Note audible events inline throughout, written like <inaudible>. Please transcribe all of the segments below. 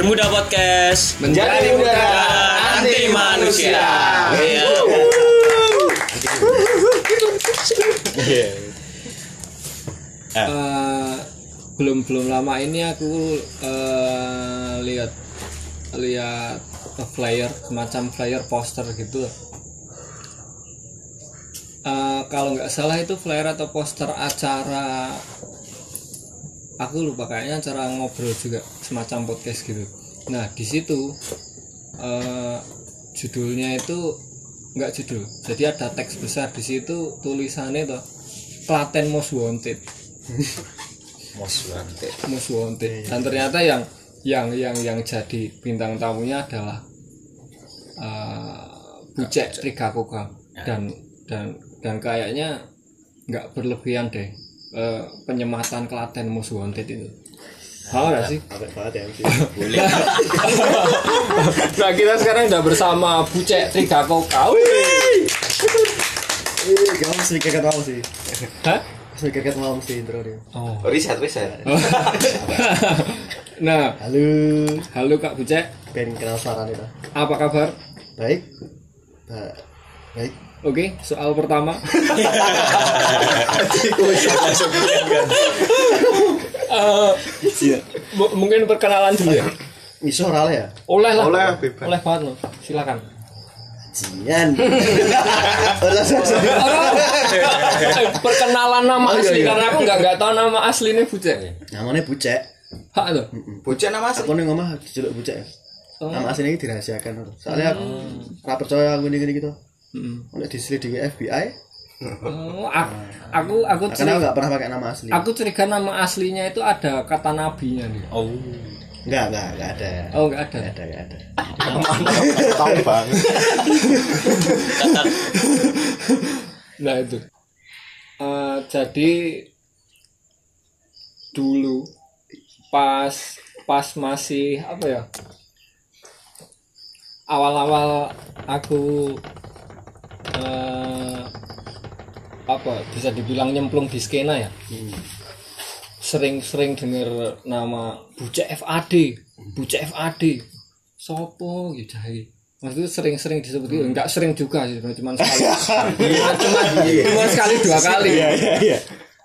Bermuda Podcast. Menjadi muda anti manusia. Iya. Eh, belum belum lama ini aku eh, lihat lihat flyer semacam flyer poster gitu. Eh, kalau nggak salah itu flyer atau poster acara aku lupa kayaknya acara ngobrol juga semacam podcast gitu nah di situ eh, judulnya itu nggak judul. Jadi ada teks besar di situ tulisannya tuh Klaten Most Wanted. Most wanted. Most Wanted. Dan ternyata yang yang yang yang jadi bintang tamunya adalah uh, Bucek Trigakoka dan dan dan kayaknya nggak berlebihan deh eh, penyematan Klaten Most Wanted itu Tahu nggak sih? Apik banget ya. <laughs> Boleh. <laughs> Nah kita sekarang udah bersama Bucek Trigakoka. Ih, kamu harus mikirkan mau sih. Hah? Harus mikirkan mau sih intro dia. Oh. Riset, riset. <laughs> nah, Halo, halo Kak Bucek, pengen kenal suara nih dah. apa kabar? Baik. Ba- baik. Oke, soal pertama. Eh, mu- mungkin perkenalan dulu ya. Isu oral ya? Oleh lah. Oleh, bebas. Oleh banget loh. Silakan. Jian. Olah saya. Eh, perkenalan nama Oh, iya, asli iya. karena aku nggak nggak tahu nama aslinya Bucek. Namanya Bucek. Hak tuh. Bocah nama asli. Aku nih ngomong diceluk Bucek ya. Oh. Nama aslinya ini dirahasiakan. Soalnya aku ora percaya aku gini-gini gitu. Mm. Udah diselidiki FBI, Oh, aku aku karena aku curiga, nggak pernah pakai nama asli. aku curiga nama aslinya itu ada kata nabinya nih. Oh. Enggak, enggak, enggak ada. Oh nggak ada. Enggak ada, enggak ada. Tahu banget. Nah itu. Eh, jadi dulu pas pas masih apa ya? Awal-awal aku eh, apa bisa dibilang nyemplung di skena ya. Sering-sering dengar nama Bucek FAD, Bucek FAD. Sopo gitu jahe. Maksudnya sering-sering disebut itu enggak sering juga sih, cuma <laughs> sekali. cuma, cuma, cuma sekali dua kali. Iya, iya, iya.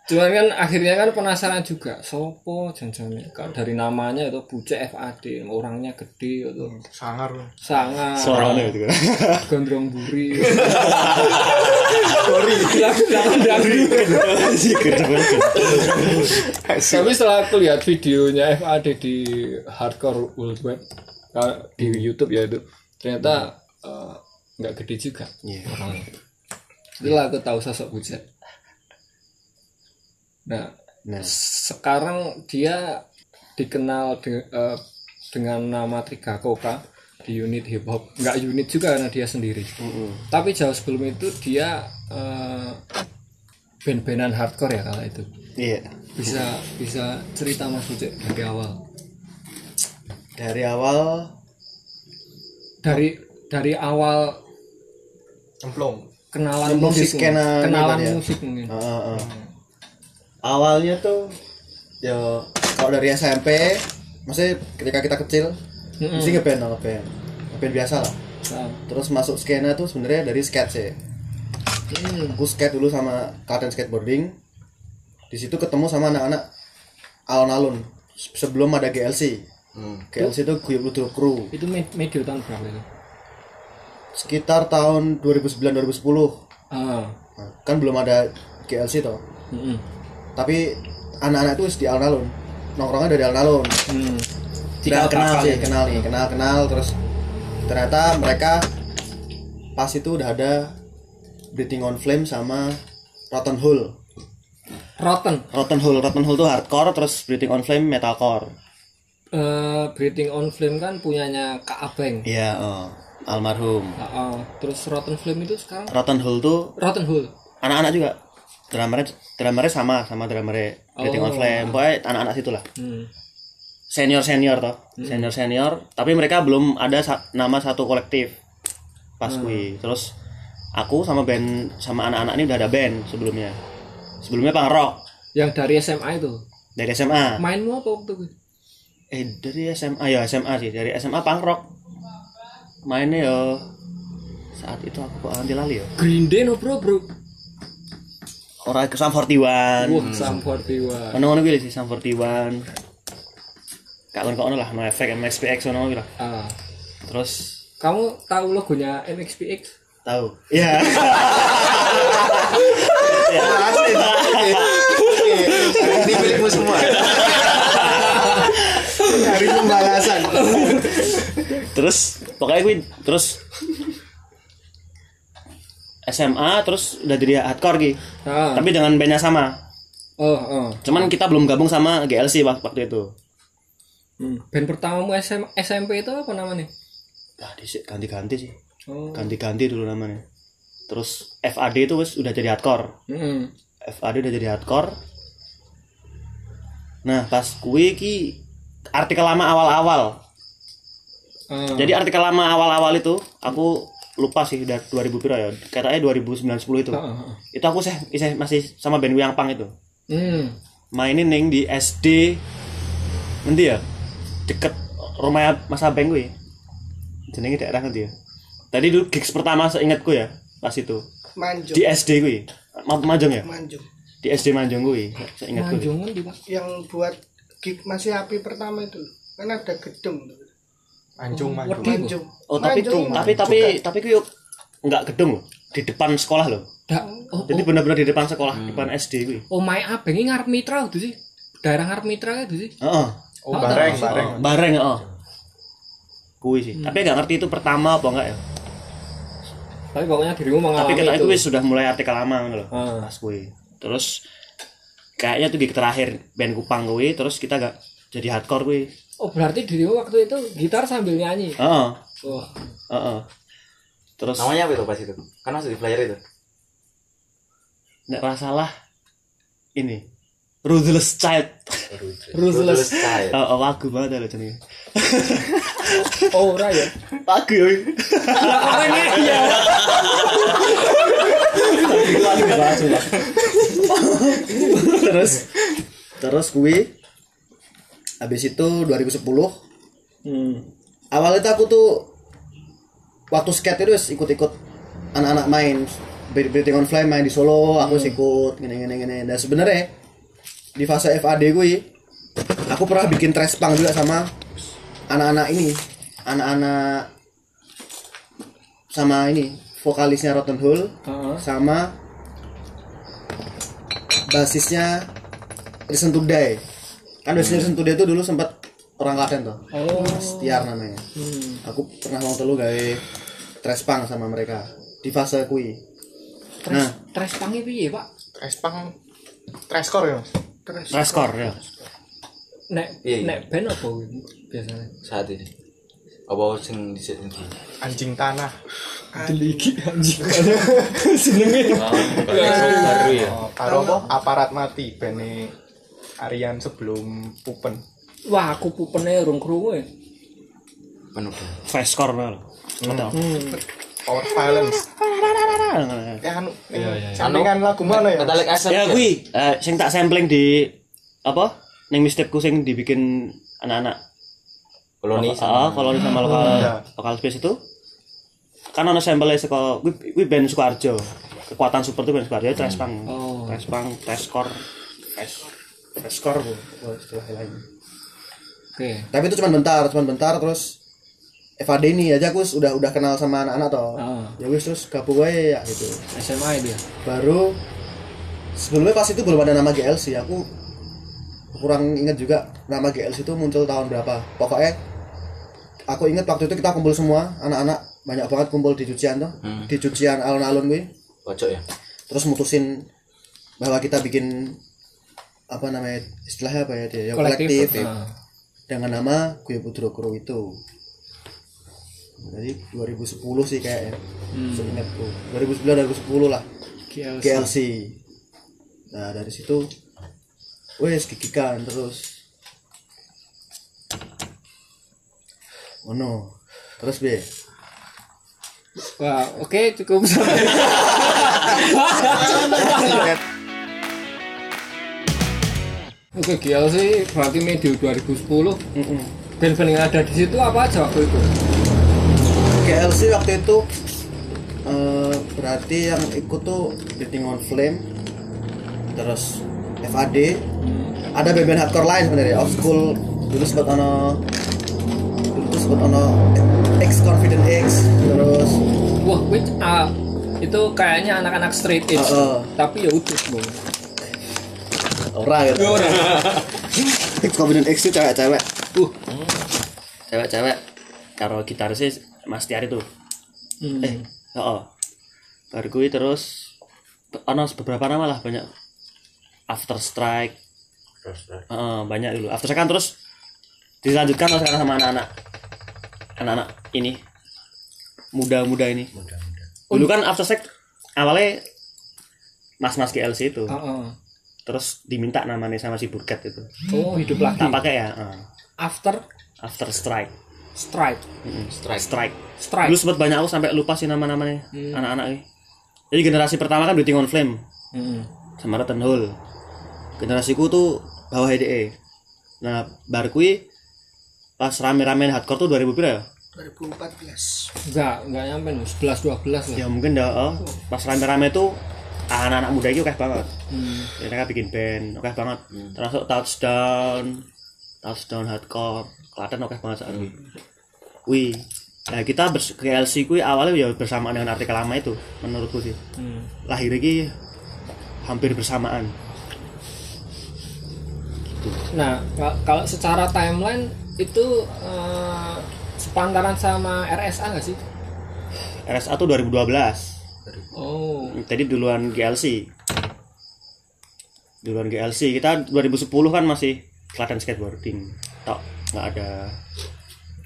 Cuman kan akhirnya kan penasaran juga, sopo jangan dari namanya itu Bucek FAD, orangnya gede itu Sangar. sangat Suaranya gitu kan. <laughs> gondrong buri. Sorry, <laughs> Tapi setelah aku lihat videonya FAD di Hardcore World Web ka- di YouTube ya itu ternyata eh, nggak gede juga Iya. orangnya. Itulah aku tahu sosok Bucek. Nah, Nah, sekarang dia dikenal de- eh, dengan nama Triga Koka di unit hip hop nggak unit juga karena dia sendiri tapi jauh sebelum itu dia eh, band-bandan hardcore ya kala itu iya. bisa bisa cerita mas Ucek dari awal Dari awal dari dari awal Cemplung. kenalan musik skena mungkin. kenalan ini ya. musik mungkin Heeh, heeh. Awalnya tuh ya kalau dari SMP maksudnya ketika kita kecil Mm-mm. mesti ngeband lah ngeband ngeband biasa lah. Nah, terus masuk skena tuh sebenarnya dari skate sih. Hmm. aku skate dulu sama Klaten skateboarding. Di situ ketemu sama anak-anak alun-alun sebelum ada GLC Hmm. GLC itu Guyup Ludruk Crew. Itu med- medio tahun berapa itu? Sekitar tahun 2009-2010 ah. Nah, kan belum ada GLC toh. Mm-mm. Tapi anak-anak itu di alun-alun. Nongkrongnya dari alun-alun. Hmm. kenal sih ya? kenal nih kenal kenal terus ternyata mereka pas itu udah ada Breathing on Flame sama Rotten Hole Rotten? Rotten Hole Rotten Hole tuh hardcore terus Breathing on Flame metalcore. Eh Breathing on Flame kan punyanya Kak Abeng. Iya oh, almarhum. Ah, ah. terus Rotten Flame itu sekarang? Rotten Hole tuh Rotten Hole anak-anak juga drummernya drummernya sama sama drummernya on Oh. Flame. Pokoknya anak-anak situ lah hmm. senior senior toh. Senior senior. Tapi mereka belum ada sa- nama satu kolektif. Pas kui terus aku sama band sama anak-anak ini udah ada band sebelumnya. Sebelumnya punk rock. Yang dari SMA itu? Dari SMA mainmu apa waktu itu? Eh dari SMA ya SMA sih. Dari SMA punk rock. Mainnya ya saat itu aku kok anti lali ya? Green Day no bro bro orang ke Sam 41 wah Sam 41 ono ono kuwi sih Sam 41 Kak kon lah no efek MXPX ono kuwi lah. Ah. Terus? Kamu tahu logonya MXPX tahu. Iya. Asli. Ini milikmu semua. Hari pembalasan. terus pokoknya gue terus SMA terus udah jadi hardcore gitu ah. Tapi dengan bandnya sama. Oh oh. Cuman kita belum gabung sama GLC wak- waktu itu. Hmm. band pertamamu SM, SMP itu apa namanya? Ah disik ganti-ganti sih. Oh. Ganti-ganti dulu namanya. Terus FAD itu wes udah jadi hardcore. Hmm. FAD udah jadi hardcore. Nah pas kue ki artikel lama awal-awal. Ah. jadi artikel lama awal-awal itu aku lupa sih udah 2000 piro ya katanya 2009 10 itu ah. itu aku sih isih masih sama band yang pang itu hmm. mainin neng di SD nanti ya deket rumah Mas Abeng gue jenenge daerah nanti ya tadi dulu gigs pertama seingatku ya pas itu Manjung. di SD gue Ma Manjung ya Manjung. di SD Manjung gue seingatku Manjongan di Pak. Yang buat gig masih api pertama itu. Kan ada gedung tuh. Anjung manjung. Wedi. Manjung. oh tapi Manjung, tapi tapi tapi gue nggak gedung? Loh di depan sekolah loh. Da, oh, jadi oh, benar-benar di depan sekolah depan SD gue oh my abeng ini ngarep mitra itu sih daerah ngarep mitra itu sih Heeh. Oh, Oh, bareng, tahu. bareng. bareng oh kuwi sih. Tapi nggak ngerti itu pertama apa enggak ya? Tapi pokoknya dirimu mengalami tapi kita itu. sudah mulai artikel lama ngono loh Ah. pas kuwi. Terus kayaknya tuh gig terakhir band Kupang kuwi terus kita gak jadi hardcore kuwi oh berarti dirimu waktu itu gitar sambil nyanyi? Heeh. Wah. Heeh. Terus Namanya apa itu pas itu? Kan masih di flyer itu. nek ora salah ini. Ruthless Child. Ruthless Child. oh, oh, lagu banget loh jenenge oh ora ya? Lagu ya nyanyi ya? <laughs> Terus terus kuwi habis itu 2010 hmm. awalnya tuh aku tuh waktu skate itu wis ikut-ikut anak-anak main. Bre- Breathing on Flame main di Solo aku wis ikut gini gini gini. Dan sebenarnya di fase FAD gue aku pernah bikin trash punk juga sama anak-anak ini. Anak-anak sama ini vokalisnya Rotten Hole Heeh. sama basisnya Listen to Die kan Listen to Die itu dulu sempat orang Klaten tuh oh Tiar namanya hmm. aku pernah mau telu gawe trash punk sama mereka di fase kui Tres, Nah. tres pangi piye pak Trespang Treskor ya, Mas. Trashcore ya nek Iya, iya. nek band apa biasanya Saat ini. Apa sing di sini? Anjing tanah. deliki anjing senenge baru ya. Oh, karo apa? Aparat mati bene Aryan sebelum Pupen. wah aku pupene urung krungu ya Penuh. trashcore lah Betul. hmm. Power Violence. Ya anu, sampingan lagu mana ya? Metalik SM. ya kui eh, sing tak sampling di apa ning mixtapeku sing dibikin anak-anak Koloni ah sama koloni sama lokal Iya. lokal space itu kan ono sampelnya saka kui kui band Sukoharjo kekuatan super tuh band Sukoharjo trash punk Oh. trash punk trashcore trashcore bu istilah lain. Oke. Tapi itu cuma bentar cuma bentar terus FAD ini aja aku udah udah kenal sama anak-anak toh. Ah. ya wis terus gabung aja ya gitu. SMA dia? Baru sebelumnya pas itu belum ada nama GLC aku kurang ingat juga nama GLC itu muncul tahun berapa. Pokoknya aku ingat waktu itu kita kumpul semua anak-anak banyak banget kumpul di cucian tuh Hmm. di cucian alun-alun gue Pojok ya. terus mutusin bahwa kita bikin apa namanya istilahnya apa ya dia? Ya kolektif, Ah. dengan nama Gue Putro Kru itu. Jadi 2010 sih kayaknya. Hmm. seingatku 2009 2010 lah. GLC. GLC nah dari situ wes gigikan terus. Oh no terus be? Wah, oke cukup. <laughs> Sampai. Oke GLC berarti medio 2010 Mm-mm. band-band yang ada di situ apa aja waktu itu? GLC waktu itu eh, berarti yang ikut tuh Breathing on Flame terus FAD ada band-band hardcore lain sebenarnya old school dulu sempat ono dulu tuh sempat ono X Confident X terus Wah, which ah, itu kayaknya anak-anak straight edge. Heeh. Tapi ya udah, Bang. ora gitu. X Confident X itu cewek-cewek. Uh, cewek-cewek. Karo gitarisnya Mas Tiari tuh hmm. eh oh baru gue terus ono beberapa nama lah banyak. After Strike. Heeh, banyak dulu. After Strike kan terus dilanjutkan sekarang sama anak-anak. Anak-anak ini. Muda-muda ini. Dulu kan After Strike awalnya mas-mas GLC itu. Heeh. Terus diminta namanya sama si Burket itu Oh, hidup lagi. tak pakai ya heeh. After After Strike strike. Strike. Strike Strike. Dulu sempat banyak aku sampai lupa sih nama-namanya Hmm. anak-anak ini. Jadi generasi pertama kan Breathing on Flame Hmm. sama Rotten Hole. Generasiku tuh bawah EDE. Nah, baru kui pas rame-rame hardcore tuh 2000 berapa ya? 2014 Enggak, enggak nyampe loh. 11 12 lah. Ya mungkin dah oh, pas rame-rame tuh anak-anak muda itu oke banget. Hmm. Ya, mereka bikin band oke banget. Termasuk Touchdown, Touchdown hardcore, Klaten oke banget saat ini. Wih, nah kita bers GLC kui awalnya ya bersamaan dengan artikel lama itu menurutku sih. Hmm. lahir lagi hampir bersamaan Nah, ka- kalau secara timeline itu eh, sepantaran sama RSA nggak sih? RSA tuh 2012 Oh, tadi duluan GLC duluan GLC kita 2010 kan masih Klaten skateboarding tok nggak ada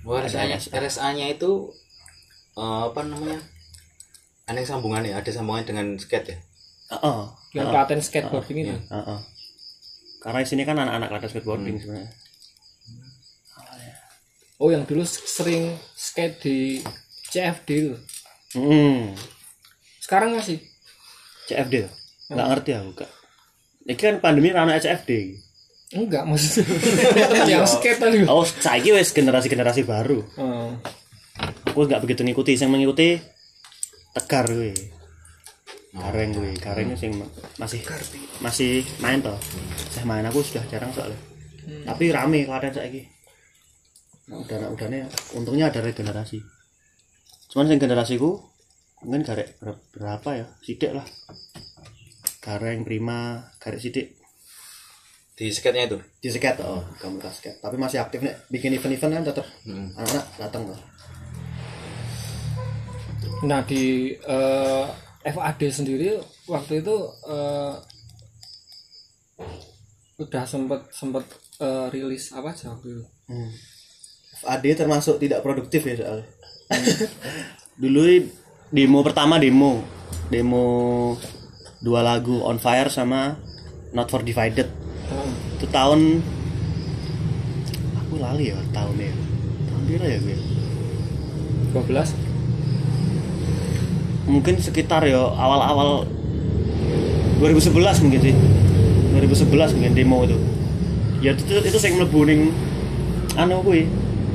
Wah, RSA-nya, RSA. RSA-nya itu eh, apa namanya? Ada yang sambungannya, ada sambungan dengan skate ya. Heeh. yang Klaten skateboarding itu. Heeh. karena di sini kan anak-anak Klaten skateboarding sebenarnya Oh, yang dulu sering skate di CFD itu. hmm. Sekarang masih? CFD tuh. nggak ngerti aku kak. Ini kan pandemi rana CFD Enggak, maksudnya. yang skate tadi. oh saiki wes generasi-generasi baru. Oh. aku nggak begitu ngikuti yang mengikuti tegar gue gareng gue gareng sing ma- masih masih main toh. Saya main aku sudah jarang soalnya. Tapi rame kelaten saiki. Nah, udah udahnya untungnya ada regenerasi. Cuman yang generasiku mungkin garek ber- berapa ya sidik lah gareng prima garek sidik Di skate-nya itu. di skate oh komunitas skate tapi masih aktif nih bikin event-event kan tetap Hmm. anak-anak datang tuh Nah, di eh, FAD sendiri waktu itu eh, udah sempet sempet eh, rilis apa aja waktu itu? hmm. FAD termasuk tidak produktif ya soalnya <laughs> dulu demo pertama demo. Demo dua lagu on fire sama not for divided. Hmm. itu tahun aku lali ya tahunnya. Tahun berapa ya gue 12 mungkin sekitar ya awal-awal 2011 mungkin sih. 2011 mungkin demo itu. Ya itu itu, itu yang mlebu ning anu kuwi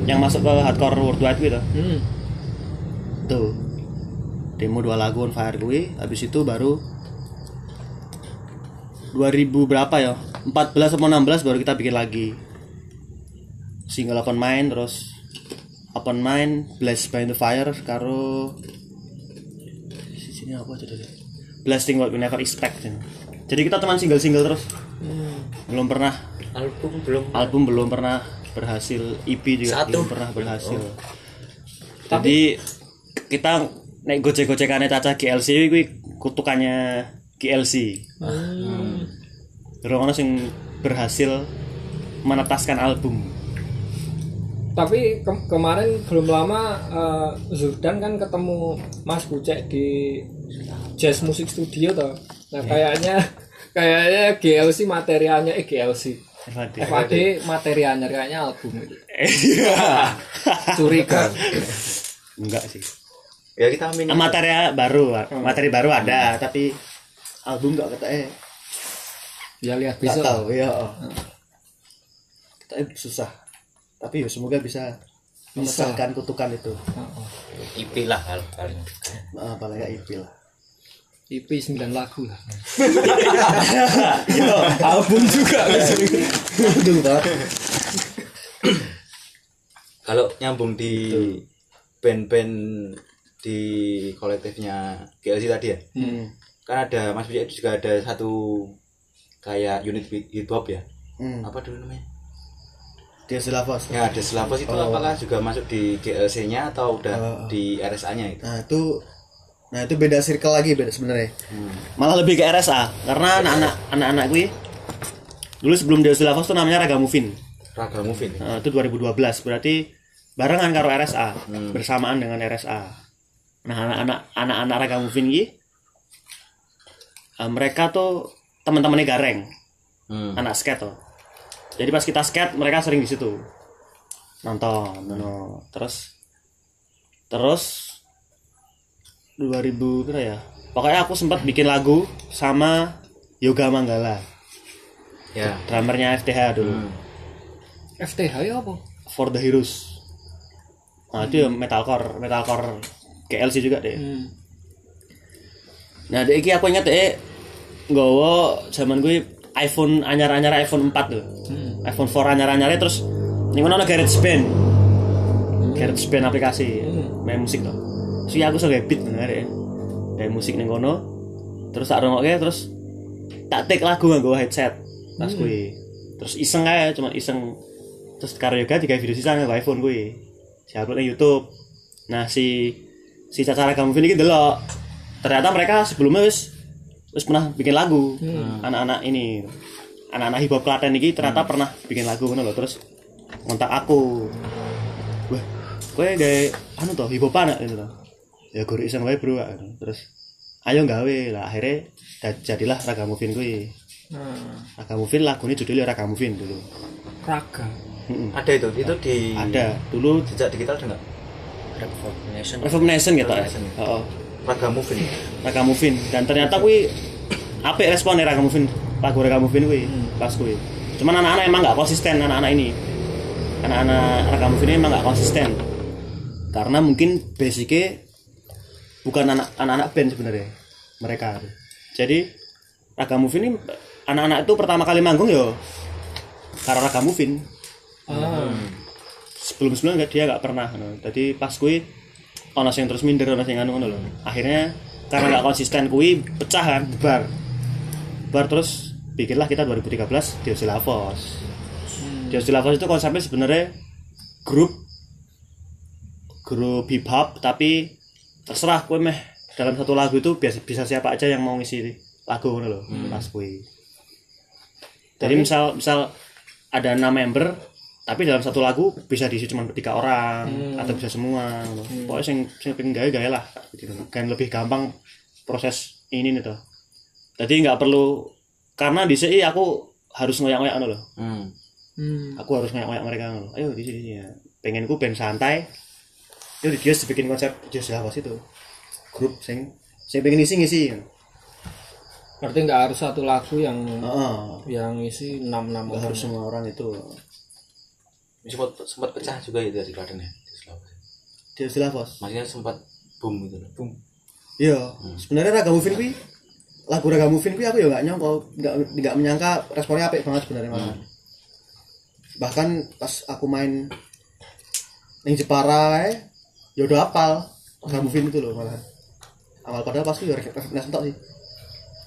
yang masuk ke hardcore worldwide gitu hmm. tuh demo dua lagu on fire gue habis itu baru 2000 berapa ya? 14 atau 16 baru kita bikin lagi. Single open mind terus open mind blessed by the fire karo sini apa aja tadi? Blasting what we never expect jadi kita teman single single terus belum pernah. Album belum. album belum pernah berhasil EP juga Satu. belum pernah berhasil. Jadi kita naik gojek gojekannya caca GLC kuwi kutukannya GLC Terus sing berhasil menetaskan album Tapi ke- kemarin belum lama eh, Zuldan kan ketemu Mas Bucek di Jazz Music Studio toh. Nah, kayaknya <laughs> kayaknya GLC materialnya eh GLC. FAD. FAD materialnya kayaknya album itu. <laughs> Curiga. enggak sih Ya kita amin. materi baru materi baru ada tapi album enggak kata eh Ya lihat besok. tahu ya tapi susah. Tapi ya semoga bisa memecahkan kutukan itu. IP lah hal paling Ah, paling nggak IP lah. IP 9 lagu lah. <laughs> Album juga aduh Pak. kalau nyambung di band-band di kolektifnya GLC tadi ya? Hmm. kan ada Mas Bijak juga ada satu kayak unit hip hop ya? Hmm. apa dulu namanya? Dia Silavos ya ada Slavos itu Oh. apakah juga masuk di GLC nya atau udah Oh. di RSA nya itu? Nah itu nah itu beda circle lagi beda sebenarnya. Malah lebih ke RSA karena anak-anak anak-anak gue dulu sebelum Deus Lavos tuh namanya Ragamuffin Raga Movin Nah, itu 2012 berarti barengan karo RSA Hmm. bersamaan dengan RSA nah anak-anak anak-anak Ragamuffin ini eh, mereka tuh teman-temannya Gareng. Hmm. anak skate tuh. Jadi pas kita skate mereka sering di situ. Nonton no. terus terus 2000 berapa ya? Pokoknya aku sempat bikin lagu sama Yoga Manggala. Ya. Drummernya FTH dulu. Hmm. FTH ya apa? For the Heroes. Nah itu ya metalcore metalcore KLC juga deh. Hmm. nah dek iki aku inget deh nggawa zaman gue iPhone anyar-anyar iPhone 4 tuh. iPhone 4 anyar-anyarnya terus ini mana ada GarageBand GarageBand aplikasi. Main musik tuh so ya aku suka beat bener ya kayak musik ning kono. Terus tak rungokke terus tak take lagu nganggo headset tas gue terus iseng aja cuma iseng. Terus karo yoga tiga video sisa nganggo iPhone gue si upload nang YouTube. Nah si si Cacara Kamu ini delok ternyata mereka sebelumnya wis wis pernah bikin lagu. Anak-anak ini. Anak-anak hip hop Klaten ini ternyata pernah bikin lagu ngono loh terus ngontak aku. Wah kowe gawe anu toh hip hop anak gitu loh ya gue iseng wae bro terus ayo gawe. Lah akhirnya jadilah Raga Movin gue Nah, Raga Movin lagunya judulnya Raga Movin dulu. Raga. Mm-mm. ada itu? Itu di ada. Dulu jejak digital ada nggak Reform Nation gitu ya? Nation. oh, Raga Movin. Raga Movin. Dan ternyata kui apik responnya Raga Movin. Lagu Raga Movin kui pas kui cuman anak-anak emang nggak konsisten anak-anak ini. Anak-anak Raga Movin ini emang nggak konsisten. Karena mungkin basicnya bukan anak anak-anak band sebenarnya mereka. Jadi Raga Movin ini anak-anak itu pertama kali manggung yo karena Raga Movin Sebelum sebelumnya dia nggak pernah no. jadi pas kui ono yang terus minder ono yang anu ngono loh akhirnya karena nggak konsisten kui pecah kan bubar. Bubar terus bikinlah kita 2013 Diosilafos Diosilafos itu konsepnya sebenarnya grup grup hip hop tapi terserah kue meh. Dalam satu lagu itu biasa bisa siapa aja yang mau ngisi lagu ngono loh pas kui jadi misal misal ada enam member tapi dalam satu lagu bisa diisi cuma tiga orang atau bisa semua. Gitu. pokoknya sing sing pengen gawe gawe lah gitu. Kan lebih gampang proses ini nih tuh jadi nggak perlu karena di sini aku harus ngoyak-ngoyak anu loh. Hmm. Hmm. aku harus ngoyak-ngoyak mereka anu. ayo di sini ya pengenku band santai. Yuk dia bikin konsep dia siapa itu. Grup sing sing pengen isi ngisi Berarti nggak harus satu lagu yang Heeh. yang isi enam enam harus semua orang itu sempat sempat pecah juga itu di Klaten ya di Sulawesi. dia silafos maksudnya sempat boom gitu loh boom Iya, sebenarnya Raga Movin kuwi lagu Raga Movin kuwi aku ya nggak nyangka, nggak nggak menyangka responnya apik banget sebenarnya malah. Bahkan pas aku main yang Jepara eh, ya udah hafal Raga Movin itu loh malah. Awal padahal pasti ya Recognition tok sih.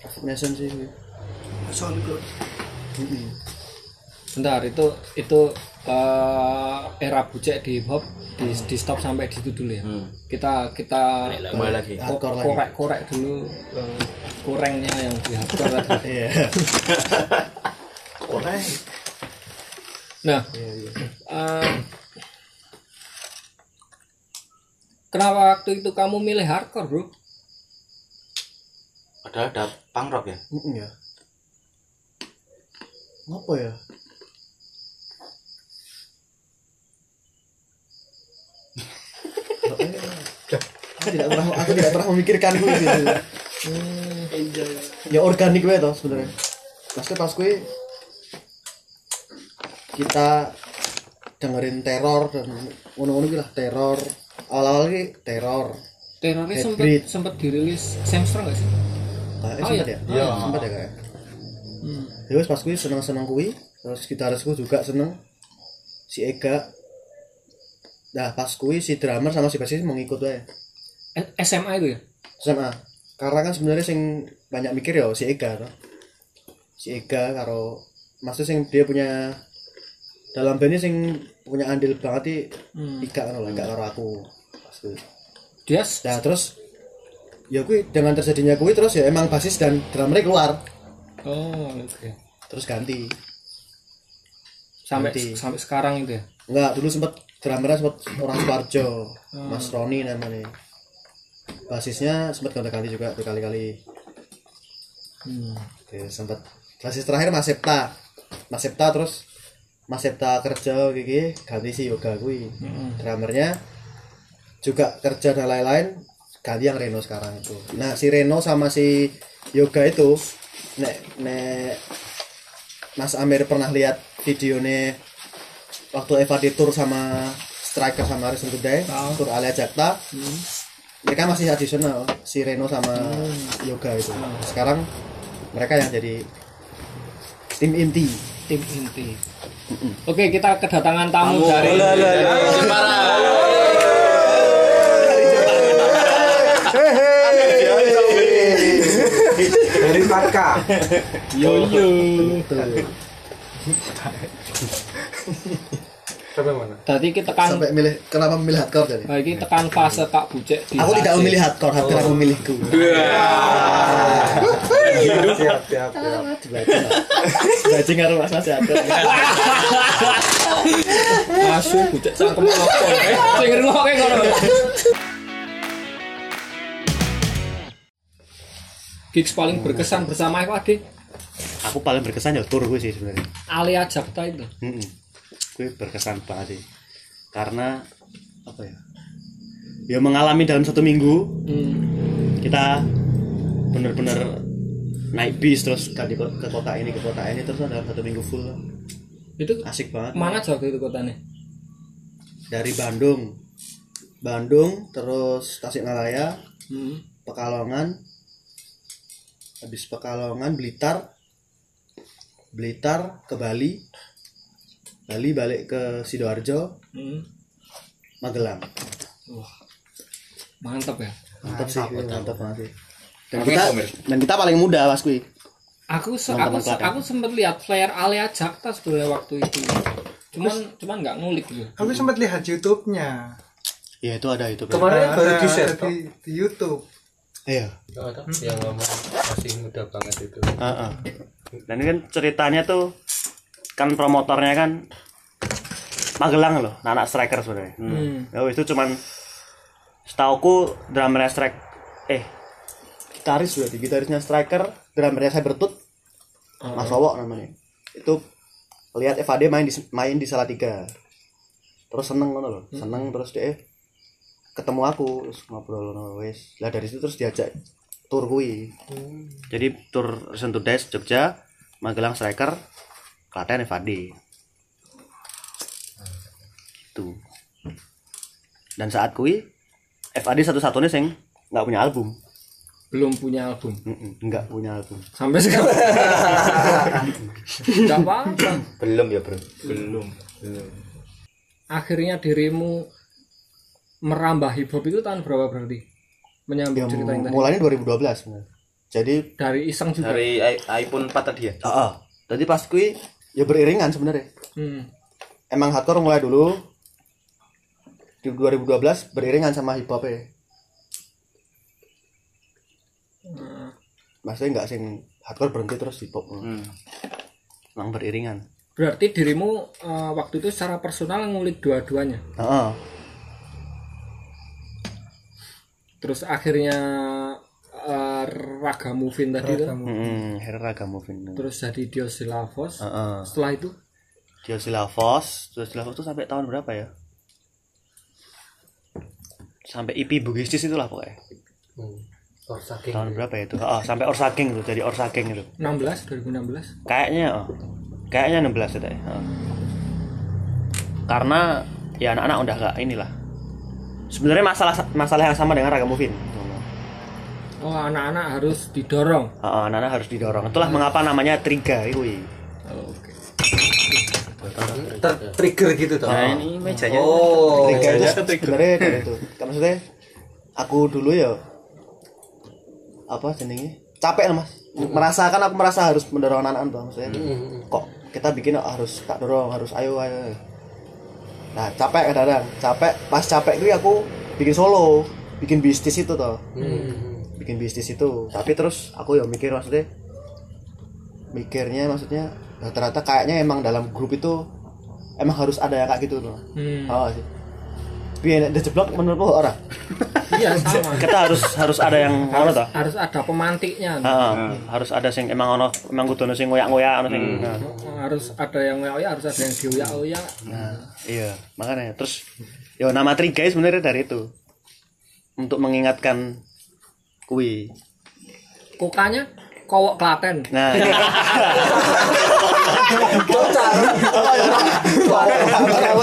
Recognition sih. kuwi. SoundCloud Bentar itu itu eh, era bucek di hip hop di, di stop sampai di situ dulu ya. Hmm. Kita kita kembali lagi korek korek dulu eh, kurangnya yang di hardcore tadi. <laughs> iya Nah, eh, kenapa waktu itu kamu milih hardcore bro? padahal ada punk rock ya Mm-mm, ya. Ngapa ya? aku tidak pernah aku tidak pernah memikirkan gue gitu. ya organik gue toh sebenarnya maksudnya pas gue kita dengerin teror dan ngono-ngono lah teror awal-awal iki teror teroris sempat sempat dirilis Samsung nggak sih Kayaknya Oh, sempat iya. ya? Sempat ya kayak. Hmm. Wis pas kuwi seneng-seneng kuwi, terus gitarisku juga seneng. Si Ega. Nah, pas kuwi si drummer sama si bassist mau ngikut wae. Eh, SMA itu ya SMA. Karena kan sebenarnya sing banyak mikir ya si Ega toh. Si Ega karo maksudnya sing dia punya dalam bandnya sing punya andil banget sih Hmm. Ika kan lah, Ika karo aku. Pas kuwi. dia s- Nah, terus ya kuwi dengan terjadinya kuwi terus ya emang basis dan drummer keluar oh oke terus ganti sampai Nanti. sampai sekarang itu ya Enggak, dulu sempat drummernya sempat orang Suarjo, Mas Roni namanya. Basisnya sempat gonta-ganti juga berkali-kali. hmm. Oke, sempat basis terakhir Mas Septa. Mas Septa terus Mas Septa kerja gigi ganti si Yoga kui. Hmm. Drummernya juga kerja dan lain-lain ganti yang Reno sekarang itu. Nah, si Reno sama si Yoga itu nek nek Mas Amir pernah lihat videonya waktu Evadi tour sama Striker sama Resident Today, Tahu. tour Alia Jakta. Mereka masih additional si Reno sama Yoga itu. Sekarang mereka yang jadi tim inti. tim inti. Oke kita kedatangan tamu dari Dari Parka. yo yo <laughs> Sampai mana? tadi kita tekan Sampai milih kenapa memilih hardcore jadi? nah, ini tekan fase kak bucek di Aku tidak memilih hardcore, hardcore aku memilihku. <laughs> Siap, siap, siap. Bajing karo Mas Mas <laughs> hardcore. asu bucek cangkem apa eh sing ngrungokke ngono gigs paling berkesan bersama aku ade aku paling berkesan ya tur gue sih sebenarnya Alia Jakta itu Mm gue berkesan banget sih. Karena apa ya ya mengalami dalam satu minggu hmm. kita bener-bener naik bis terus ke, ke kota ini ke kota ini terus dalam satu minggu full. Itu asik banget. mana jauh itu kotanya? Dari Bandung. Bandung terus Tasikmalaya hmm. Pekalongan habis Pekalongan Blitar Blitar ke Bali Bali balik ke Sidoarjo Hmm. Magelang. Mantap ya. Mantap sih mantap banget sih. Dan kita dan kita paling muda mas kui aku se- aku se- aku sempat lihat flyer Alia Jakta sebenarnya waktu itu. Cuman cuman nggak ngulik gitu. Aku sempat lihat YouTube-nya. ya itu ada itu Kemarin baru Ada- di share di, di YouTube. iya. Yang lama masih muda banget itu. Heeh. dan ini kan ceritanya tuh kan promotornya kan Magelang loh anak striker sebenarnya. Hmm. Ya, itu cuman setauku drummernya strike eh gitaris berarti gitarisnya striker drummernya Cybertooth Mas Wowok namanya. Itu lihat FAD main di main di Salatiga. Terus seneng loh seneng terus dia ketemu aku terus ngobrol ngono wis. Lah dari situ terus diajak tur kui jadi tur Reason to Dash Jogja Magelang striker Klaten FAD gitu. Dan saat kui FAD satu-satunya sing nggak punya album. Belum punya album? Nggak punya album. Sampai sekarang? <laughs> Nggak apa-apa. Belum ya bro? Belum. Belum akhirnya dirimu merambah hip hop itu tahun berapa berarti? Menyambung yang cerita yang tadi. mulainya 2012 sebenarnya. jadi dari iseng juga? Dari iPhone 4 tadi ya? Ah ah. jadi pas kui ya beriringan sebenarnya. Hmm. emang hardcore mulai dulu. Di 2012 beriringan sama hip hop ya maksudnya nggak sing hardcore berhenti terus hip hop hmm. emang beriringan. Berarti dirimu eh, waktu itu secara personal ngulik dua-duanya? Ah ah. terus akhirnya raga movin tadi itu Mm-mm, Hera Raga Movin terus jadi Dios Lavos ah ah. setelah itu terus Silavos itu sampai tahun berapa ya? Sampai IP Bugistis itulah pokoknya. Hmm. Or saking. Tahun berapa ya itu? Oh, sampai Orsaking tuh, jadi Orsaking itu. 16 2016 Kayaknya oh. Kayaknya 16 itu ya. Oh. karena ya anak-anak udah gak inilah sebenarnya masalah masalah yang sama dengan Raga Movin oh anak-anak harus didorong. Uh, anak-anak harus didorong. Itulah mengapa namanya Triga itu Oh, oke. Trigger gitu toh? Nah, ini mejanya. oh. Trigger itu sebenarnya dari itu kan maksudnya aku dulu ya apa jenenge? Capek lah mas. Merasakan aku merasa harus mendorong anak-anak tuh maksudnya kok kita bikin kok harus tak dorong harus ayo ayo nah capek kadang-kadang. Capek pas capek itu aku bikin solo bikin bisnis itu toh bikin bisnis itu. Tapi terus aku ya mikir maksudnya mikirnya maksudnya nah, ternyata kayaknya emang dalam grup itu emang harus ada yang kayak gitu tuh. Hmm. oh sih? Biar nek jeblok menurutmu orang iya sama. <laughs> Kita harus harus ada yang ono toh? harus ada pemantiknya. Heeh, harus ada sing emang ono emang kudu ono sing ngoyak-ngoyak ono sing nah, harus ada yang ngoyak harus ada yang dioyak-oyak. Nah, iya makanya. Terus ya nama Triga sebenarnya dari itu. Untuk mengingatkan kui. Kokanya kowok Klaten. Nah.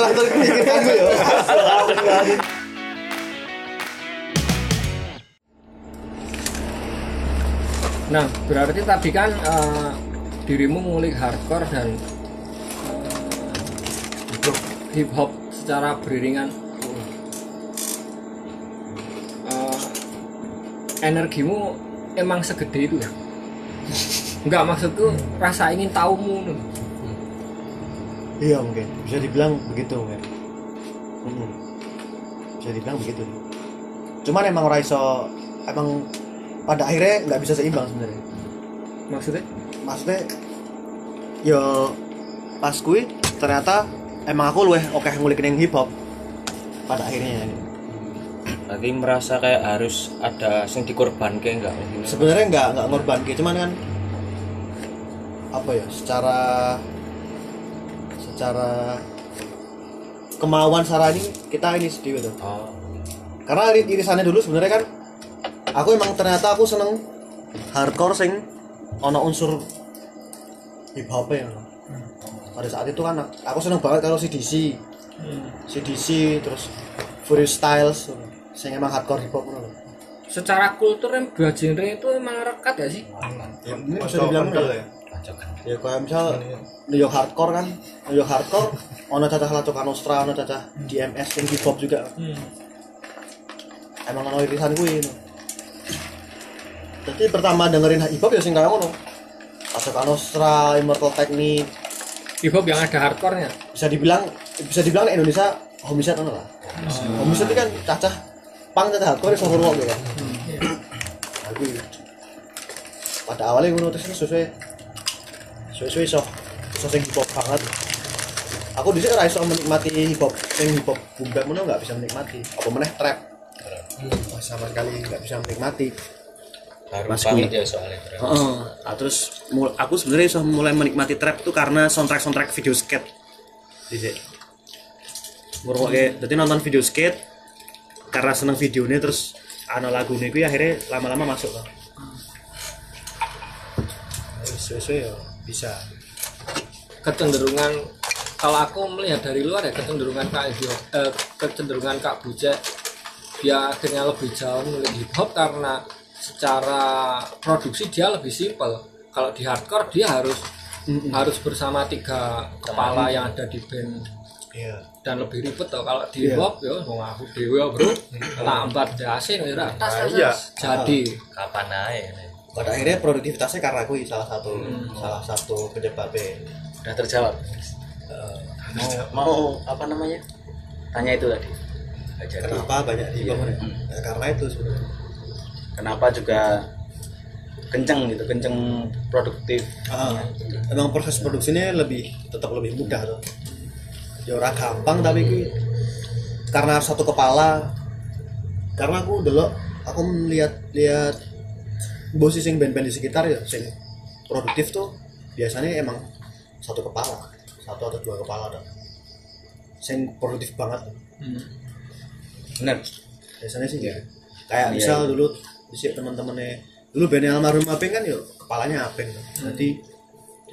Terpikirkan nah berarti tadi kan eh, dirimu ngulik hardcore dan hip hop secara beriringan energimu emang segede itu ya Enggak maksudku rasa ingin tahumu nih. Iya mungkin bisa dibilang begitu mungkin. Mm-mm. Bisa dibilang begitu. Cuman emang ora iso emang pada akhirnya nggak bisa seimbang sebenarnya. maksudnya Maksudnya yo pas kui ternyata emang aku luweh oke ngulik hip hop pada akhirnya Berarti merasa kayak harus ada sing dikorban kayak enggak? Sebenarnya nggak nggak ngorban kayak cuman kan apa ya secara secara kemauan Sarah ini kita ini sedih gitu. Oh. karena iri- irisannya dulu sebenarnya kan aku emang ternyata aku seneng hardcore sing ono unsur hip hop ya. Pada saat itu kan aku seneng banget kalau CDC CDC terus Furious Styles sing emang hardcore hip hop ngono secara kultur yang dua genre itu emang rekat ya sih? Ya ini bisa dibilang ya. ya. Kayak misal New York hardcore kan? New York hardcore ono cacah lacok Nostra ono cacah DMS yang hip hop juga. Emang ono irisan gue no. jadi pertama dengerin hip hop ya sing kayak ngono. Lacok Nostra Immortal Technique. Hip hop yang ada hardcore-nya? Bisa dibilang bisa dibilang Indonesia homicide ono lah. Homicide itu kan cacah pang cacah hardcore iso ngrungok ya Nah, kuwi. pada awalnya ngono terus sesuai sesuai iso iso sing hip hop banget aku ora iso menikmati hip hop sing hip hop bap ngono nggak bisa menikmati apa meneh trap Wah, sama sekali nggak bisa menikmati Baru Mas banget ya soalnya. Heeh. Nah, terus mul- aku sebenarnya bisa mulai menikmati trap tuh karena soundtrack soundtrack video skate. Dhisik. Ngrungokke, dadi nonton video skate karena seneng videonya terus ana lagune kuwi akhirnya lama-lama masuk lah. sesuai ya bisa. Kecenderungan kalau aku melihat dari luar ya kecenderungan kak Ijo- eh, kecenderungan kak Bujek dia akhirnya lebih jauh ngulik hip hop karena secara produksi dia lebih simpel. Kalau di hardcore dia harus harus bersama tiga kepala yang ada di band iya dan lebih ribet tuh kalau di hop ya mau aku dewe bro empat dasi nih tas tas, iya. jadi Kapan aja nih? pada akhirnya produktivitasnya karena aku salah satu salah satu penyebabnya Udah terjawab. mau mau apa namanya? Tanya itu tadi. Jadi. kenapa banyak hip hop ya? Ya, karena itu sebenarnya kenapa juga kenceng gitu kenceng produktif Ah, emang proses produksinya lebih tetap lebih mudah tuh ya ora gampang tapi ki karena satu kepala. Karena aku dulu aku melihat lihat bosi sing band-band di sekitar ya sing produktif tuh biasanya emang satu kepala satu atau dua kepala tuh. Sing produktif banget. Bener. Biasanya sih ya kayak Iya, misal iya. dulu bisa teman-temannya dulu bandnya almarhum Apeng kan yuk kepalanya Apeng kan. jadi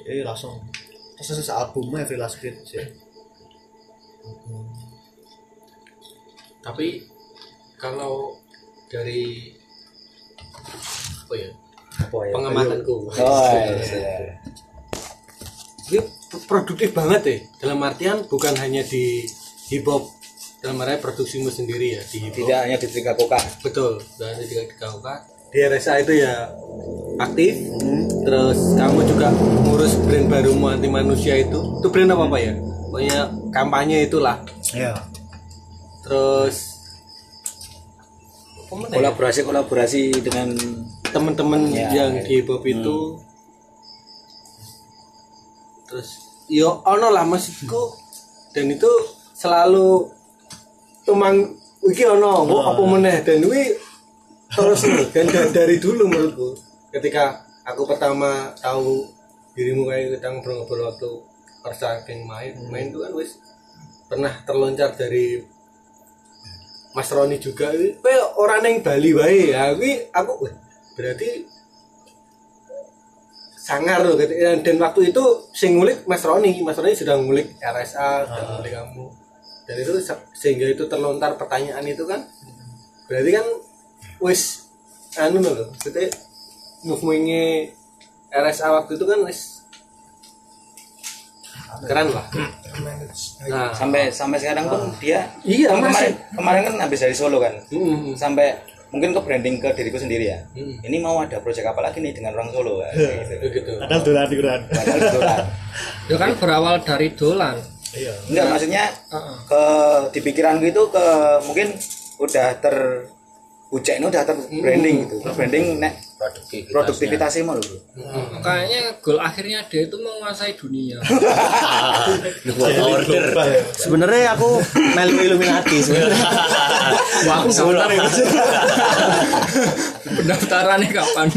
eh langsung terus albumnya Every Last Beat sih tapi kalau dari apa ya Apa ya? pengamatanku Oh, <laughs> iya. ini produktif banget ya dalam artian bukan hanya di hip hop dalam artian produksimu sendiri ya di hip hop. Tidak hanya di Tiga Koka. betul dan di di KUK di RSA itu ya aktif. Terus kamu juga ngurus brand baru anti manusia itu. Itu brand apa apa ya pokoknya kampanye itulah. Ya terus apa mana ya? Kolaborasi kolaborasi dengan teman-teman Ya, yang ya. di hip hop itu. Terus yo ono lah maksudku. Dan itu selalu tumang iki ono oh, apa meneh? Dan wi terus nih dan da- dari dulu menurutku. Ketika aku pertama tahu dirimu kayak kita ngobrol-ngobrol waktu saking main main itu kan wis pernah terloncar dari Mas Roni juga. Kowe orang yang Bali wae. Ya wi aku berarti sangar loh gitu. dan, dan waktu itu sing ngulik Mas Roni. Mas Roni sudah ngulik RSA sudah ngulik kamu. Dan itu se- sehingga itu terlontar pertanyaan itu kan berarti kan wis anu loh maksudnya RSA waktu itu kan wis keren lah nah sampai sampai sekarang pun dia iya kan kemarin masih kemarin kan habis dari Solo kan. Hmm, Sampai mungkin ke branding ke diriku sendiri ya. Hmm. Ini mau ada proyek apa lagi nih dengan orang Solo kan? Kayak gitu. gitu ada dolan di Padahal betulan. <laughs> itu kan berawal dari dolan Enggak maksudnya ke di pikiranku itu ke mungkin udah ter Ucek ini udah ter branding gitu. Branding nek produktivitasnya mau lho. kayaknya goal akhirnya dia itu menguasai dunia <laughs> Order. sebenarnya aku melu Illuminati sebenarnya wah aku daftar <laughs> pendaftarannya kapan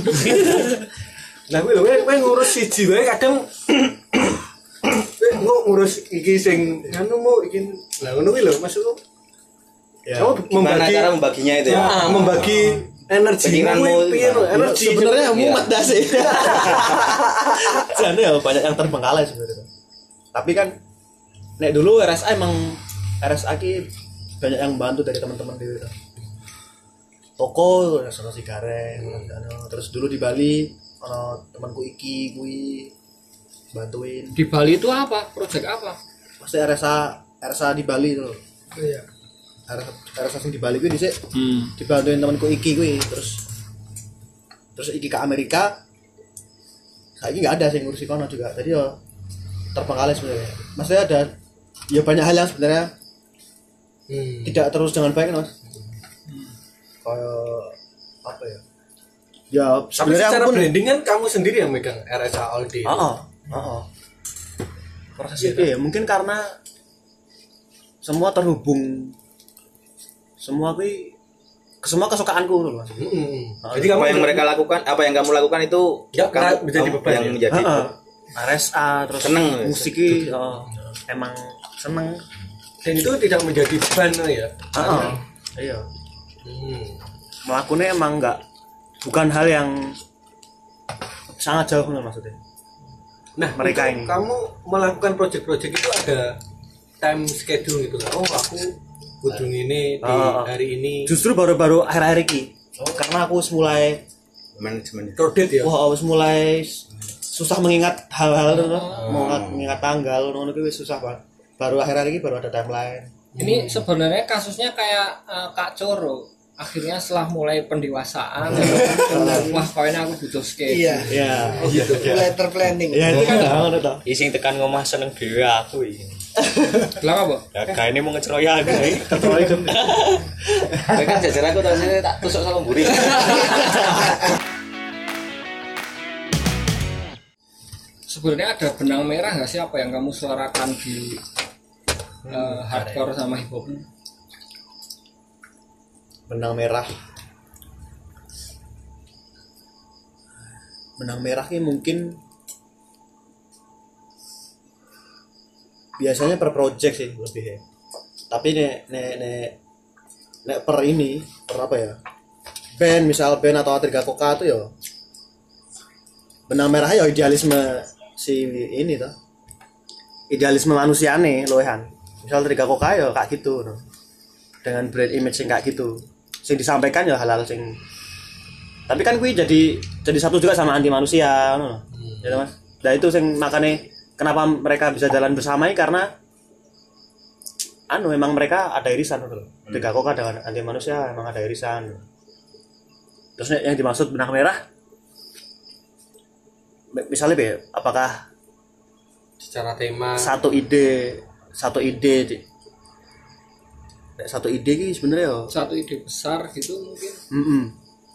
Nah, kuwi lho, kowe kowe ngurus siji wae kadang <coughs> kowe ngo- ngurus iki sing anu mau iki. Lah ngono kuwi lho maksudku. Kamu Gimana membagi cara membaginya itu ya? Ah, membagi energi Pikiranmu energi sebenarnya Iya. mumet dah sih. <laughs> Jadi ya banyak yang terbengkalai sebenarnya. Tapi kan nek dulu RSA emang RSA ki banyak yang bantu dari teman-teman di toko restorasi gareng anu. terus dulu di Bali ono temanku Iki kui bantuin. Di Bali itu apa? Proyek apa? Pasti RSA RSA di Bali itu. Loh Iya. RSA, RSA sing di Bali kuwi dhisik hmm. dibantuin temanku Iki kuwi terus terus Iki ke Amerika saiki nggak ada sih ngurusi kono juga jadi ya terbengkalai sebenarnya maksudnya ada ya banyak hal yang sebenarnya Hmm. tidak terus dengan baik mas kayak apa ya ya sebenarnya secara aku pun branding kan kamu sendiri yang megang RSA All Day. oh, oh, oh. proses itu ya mungkin karena semua terhubung semua kuwi semua kesukaanku loh mas Hmm. Jadi apa yang mereka lakukan, apa yang kamu lakukan itu Ya, kamu, menjadi beban yang ya? menjadi Heeh. RSA terus Seneng. musik oh, emang seneng dan itu tidak menjadi beban ya. Heeh. iya Hmm. melakukannya emang nggak bukan hal yang sangat jauh loh maksudnya Nah, Mereka ini. kamu melakukan project-project itu ada time schedule gitu kan? Oh, aku kudu ini di Ah. hari ini. justru baru-baru akhir-akhir ini karena aku mulai manajemen. Crowded ya. wah harus mulai susah mengingat hal-hal itu loh mau mengingat tanggal ngono kuwi susah banget baru akhir-akhir ini baru ada timeline ini sebenarnya kasusnya kayak eh, Kak Coro akhirnya setelah mulai pendewasaan <laughs> wah kayaknya aku butuh skate Iya. ya Letter planning. ya itu kan ngono toh Ising tekan ngomah seneng dhewe aku iki. Bilang apa Ya gaene mau ngeceroya aku iki. Kowe kan jajar aku terus ini tak tusuk sama mburi. sebenarnya ada benang merah nggak sih? Apa yang kamu suarakan di eh, hardcore sama hip hop benang merah. Benang merah ini mungkin biasanya per project sih lebih ya. Tapi nek nek nek nek per ini per apa ya? Band misal band atau Atriga Koka itu ya benang merah ya idealisme si ini tuh idealisme manusiane loehan. Misal Atriga Koka ya kayak gitu no. dengan brand image yang kayak gitu. Sing disampaikan ya hal-hal sing tapi kan kuwi jadi jadi satu juga sama anti manusia ngono loh. ya mas? Nah itu sing makanya kenapa mereka bisa jalan bersama ini karena anu memang mereka ada irisan loh ketika kok ada anti manusia emang ada irisan. Terus yang dimaksud benang merah mi- misalnya be apakah secara tema. satu ide satu ide satu ide ki sebenarnya yo. Satu ide besar gitu mungkin. Mm-mm.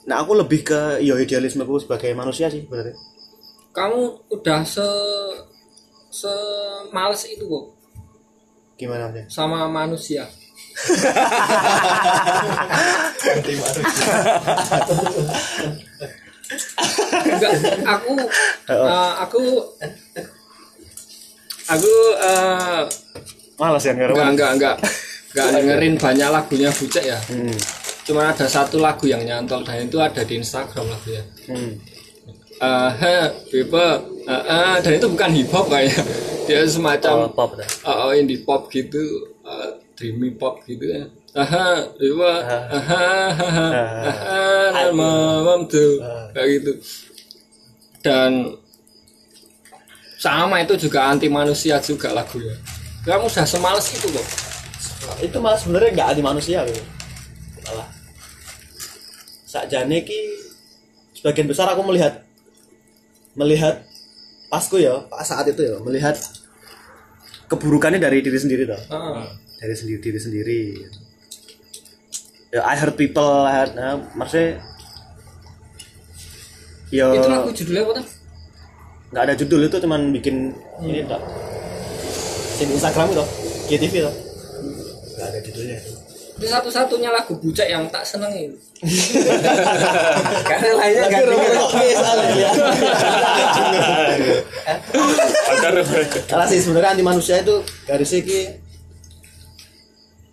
Nah aku lebih ke yo idealisme aku sebagai manusia sih berarti. kamu udah se se males itu kok Gimana sih? sama manusia. Enggak aku eh, aku aku eh, Malas ya enggak enggak enggak. Enggak dengerin banyak lagunya Bucek ya. Hmm. cuma ada satu lagu yang nyantol dan itu ada di Instagram lagunya. Hmm. Eh heh, people eh, eh, dan itu bukan hip hop kayaknya dia Oh, semacam pop dah. oh, indie pop gitu eh, dreamy pop gitu ya. Aha people aha aha aha mamam tuh kayak gitu. Dan sama itu juga anti manusia juga lagunya kamu udah semales itu kok. Itu malah sebenarnya nggak anti manusia gitu. Malah. Sakjane ki sebagian besar aku melihat melihat pasku ya pas saat itu ya melihat keburukannya dari diri sendiri toh. Ah. dari sendiri diri sendiri. Ya I hurt people I hurt, nah, maksudnya ya itu lagu judulnya apa tuh nggak ada judul itu cuman bikin ini tak di Instagram itu GTV tuh nggak ada judulnya itu satu-satunya lagu bucek yang tak senengin <laughs> karena lainnya gak Karena sih sebenarnya anti manusia itu garisnya ki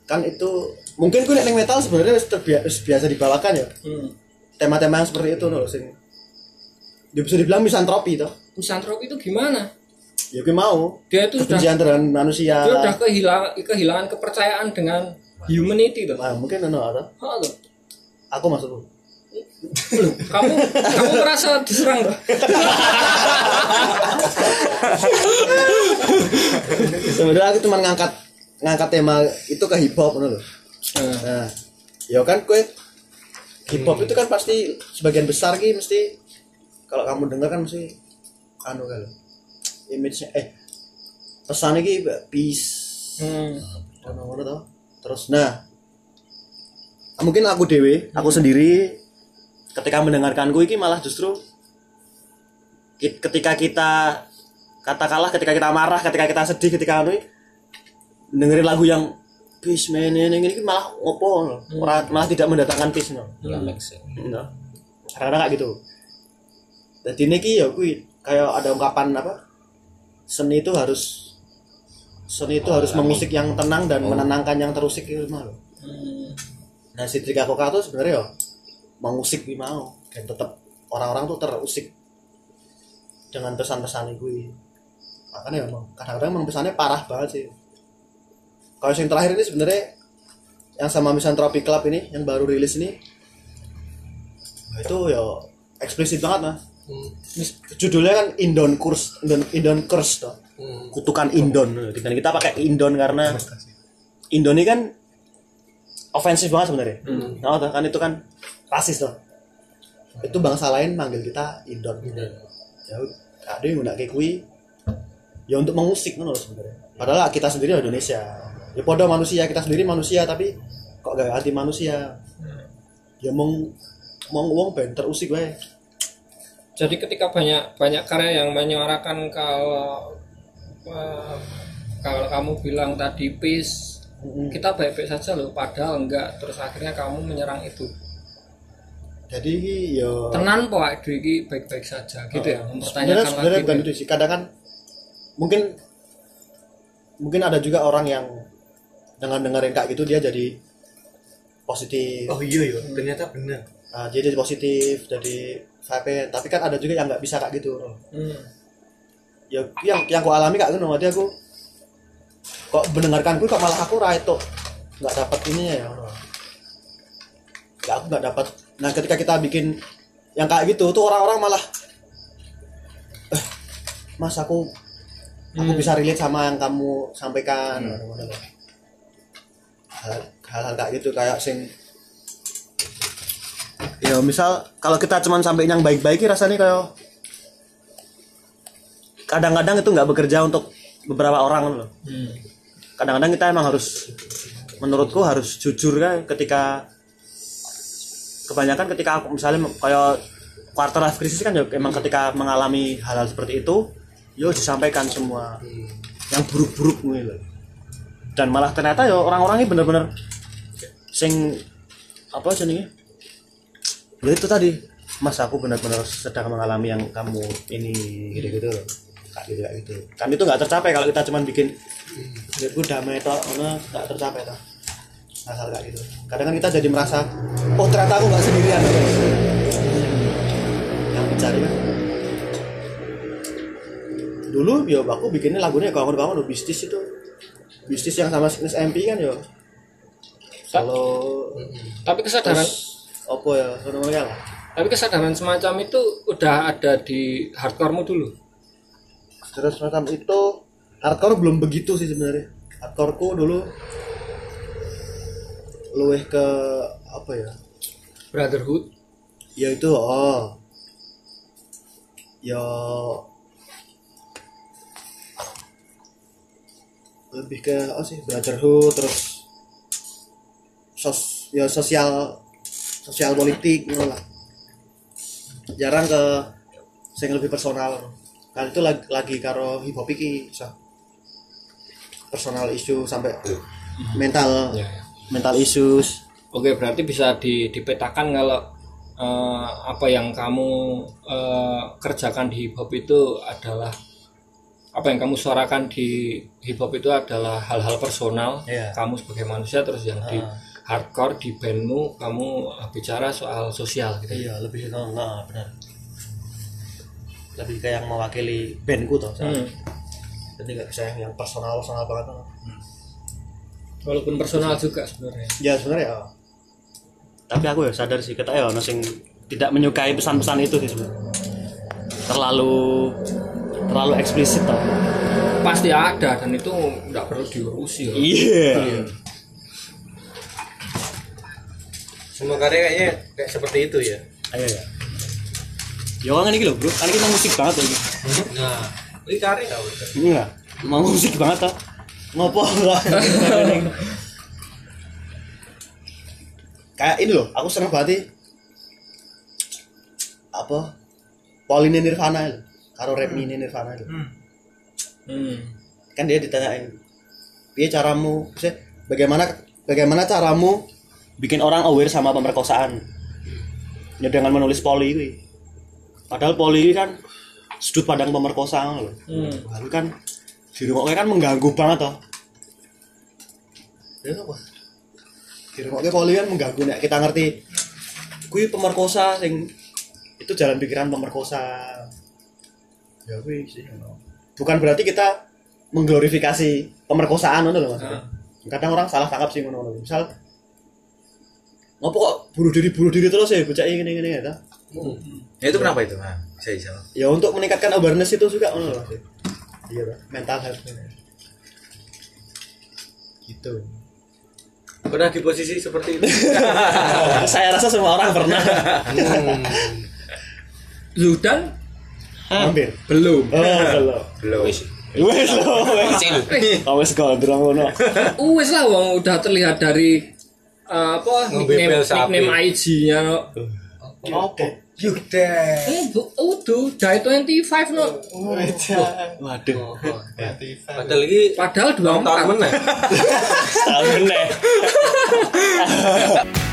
kan itu mungkin gue nek metal sebenarnya wis terbiasa, wis biasa dibawakan ya. Hmm. tema-tema yang seperti itu loh sing ya bisa dibilang misantropi toh. Misantropi itu gimana? Ya gue mau. Dia itu sudah terhadap manusia. Dia udah kehilangan kehilangan kepercayaan dengan humanity tuh nah, mungkin no, atau? Oh, tuh. aku masuk dulu. Loh, kamu kamu merasa diserang tuh sebenarnya aku cuma ngangkat ngangkat tema itu ke hip hop loh nah ya kan gue hip hop itu kan pasti sebagian besar ki mesti kalau kamu dengar kan mesti anu kan image eh pesan ki peace. Hmm. ngono toh terus nah mungkin aku dewe aku sendiri ketika mendengarkanku ini malah justru ketika kita katakanlah ketika kita marah ketika kita sedih ketika anu dengerin lagu yang peace man ini ini malah ngopo loh. Ora- malah tidak mendatangkan peace no. No. Kadang-kadang kayak gitu. Jadi ini ya kui kayak ada ungkapan apa? Seni itu harus seni itu harus mengusik yang tenang dan menenangkan yang terusik itu mah loh. Nah si Trika Koka tuh sebenarnya ya mengusik gue mau dan tetap orang-orang tuh terusik dengan pesan-pesan gue. Makanya emang kadang-kadang emang pesannya parah banget sih. Kalau yang terakhir ini sebenarnya yang sama Misanthropic Club ini yang baru rilis ini nah, itu ya eksplisit banget nah. Mis- Judulnya kan Indon Kurs, Indon, Indon Curse toh. Kutukan Indon. Kita pakai Indon karena Indon ini kan ofensif banget sebenarnya. Nah, toh, kan itu kan rasis toh. Itu bangsa lain manggil kita Indon. Ya ada yang nggak kayak kui ya untuk mengusik ngono loh sebenarnya. Padahal kita sendiri Indonesia. Ya podo manusia, kita sendiri manusia tapi kok gak anti manusia. Ya mong mong wong ben terusik wae. jadi ketika banyak banyak karya yang menyuarakan kalau eh, kalau kamu bilang tadi peace kita baik-baik saja loh padahal enggak terus akhirnya kamu menyerang itu Jadi ya tenan po Pak iki baik-baik saja gitu ya sebenarnya mempertanyakan sebenarnya lagi bukan gitu. itu sih. Kadang kan mungkin mungkin ada juga orang yang dengan dengerin kayak gitu dia jadi positif. oh iya iya ternyata benar Nah, jadi positif, jadi vibe tapi kan ada juga yang nggak bisa kayak gitu. Hmm. Ya yang yang aku alami kak nanti aku kok mendengarkan gue kok malah aku ra itu nggak dapat ini ya. Nggak aku nggak dapat nah ketika kita bikin yang kayak gitu tuh orang-orang malah eh mas aku aku bisa relate sama yang kamu sampaikan. Hal hal kayak gitu kayak sing ya misal kalau kita cuman sampai yang baik-baik rasanya kayak kadang-kadang itu nggak bekerja untuk beberapa orang loh. Kadang-kadang kita emang harus menurutku harus jujur kan ketika kebanyakan ketika aku misalnya kayak quarter life crisis kan ya emang ketika mengalami hal-hal seperti itu yo disampaikan semua. Yang buruk-buruk nih loh. Dan malah ternyata ya orang-orang ini bener-bener sing apa sih nih ya itu tadi mas aku benar-benar sedang mengalami yang kamu ini gitu-gitu loh gitu kayak gitu. Kan itu nggak tercapai kalau kita cuman bikin hidupku damai toh mana nggak tercapai toh. Hal-hal kayak gitu. Kadang kan kita jadi merasa oh ternyata aku nggak sendirian. Guys yang mencari kan dulu ya aku bikinnya lagunya kawan-kawan udah bisnis itu. Bisnis yang sama Sickness MP kan ya kalau tapi kesadaran apa ya lah. tapi kesadaran semacam itu udah ada di hardcoremu dulu terus semacam itu hardcore belum begitu sih sebenarnya. Hardcoreku dulu luweh ke apa ya? Brotherhood? Ya itu oh. Ya. Lebih ke apa sih? Brotherhood terus sos ya sosial sosial politik gitu lah. Jarang ke yang lebih personal kan itu lagi, lagi karo hip hop iki so. personal issue sampai mental mental issues Oke, berarti bisa di, dipetakan kalau eh, apa yang kamu eh, kerjakan di hip hop itu adalah apa yang kamu suarakan di hip hop itu adalah hal-hal personal Iya. kamu sebagai manusia terus yang di hardcore di bandmu kamu bicara soal sosial gitu. iya lebih enggak benar lebih kayak yang mewakili bandku toh Hmm. jadi nggak bisa yang, yang personal personal banget toh. Walaupun personal juga sebenarnya. ya sebenarnya ya. tapi aku ya sadar sih kita ya ono sing tidak menyukai pesan-pesan itu sih sebenarnya terlalu terlalu eksplisit tau Pasti ada dan itu nggak perlu diurusi. loh. iya semua karya kayaknya kayak seperti itu ya ayo ya ya kan ini loh bro. Kan kita musik banget ini nah ini karya tau iya mau musik banget tau ngopo kayak ini loh aku seneng banget nih. apa? Pauline Nirvana itu. Karo Remy Nirvana itu. Hmm. kan dia ditanyain dia caramu? Sih bagaimana bagaimana caramu? Bikin orang aware sama pemerkosaan. Ya dengan menulis poli ini padahal poli ini kan sudut pandang pemerkosaan loh Hmm. lalu kan di rumah kan mengganggu banget toh. Ya apa? Di rumah ke poli kan mengganggu nek kita ngerti kui pemerkosa sing itu jalan pikiran pemerkosa. Ya kui sih bukan berarti kita mengglorifikasi pemerkosaan ngono loh maksudnya kadang orang salah tangkap sih ngono misal ngopo kok bunuh diri bunuh diri terus ya bocah ini ini ini ya toh? Ya itu kenapa itu? Nah, bisa bisa. ya untuk meningkatkan awareness itu juga ngono loh iya mental health. Gitu. Pernah di posisi seperti itu? <laughs> Saya rasa semua orang pernah. Zudan hampir. Belum. oh belum. Belum. wes lo wes wes gondrong ngono? <laughs> Wes lah wong udah terlihat dari eh, apa nickname, nickname IG-nya oke Yuda. Udu, dari 25 no. Oh, Waduh. Padahal lagi padahal 24 meneh. <laughs> Tahun meneh. <laughs>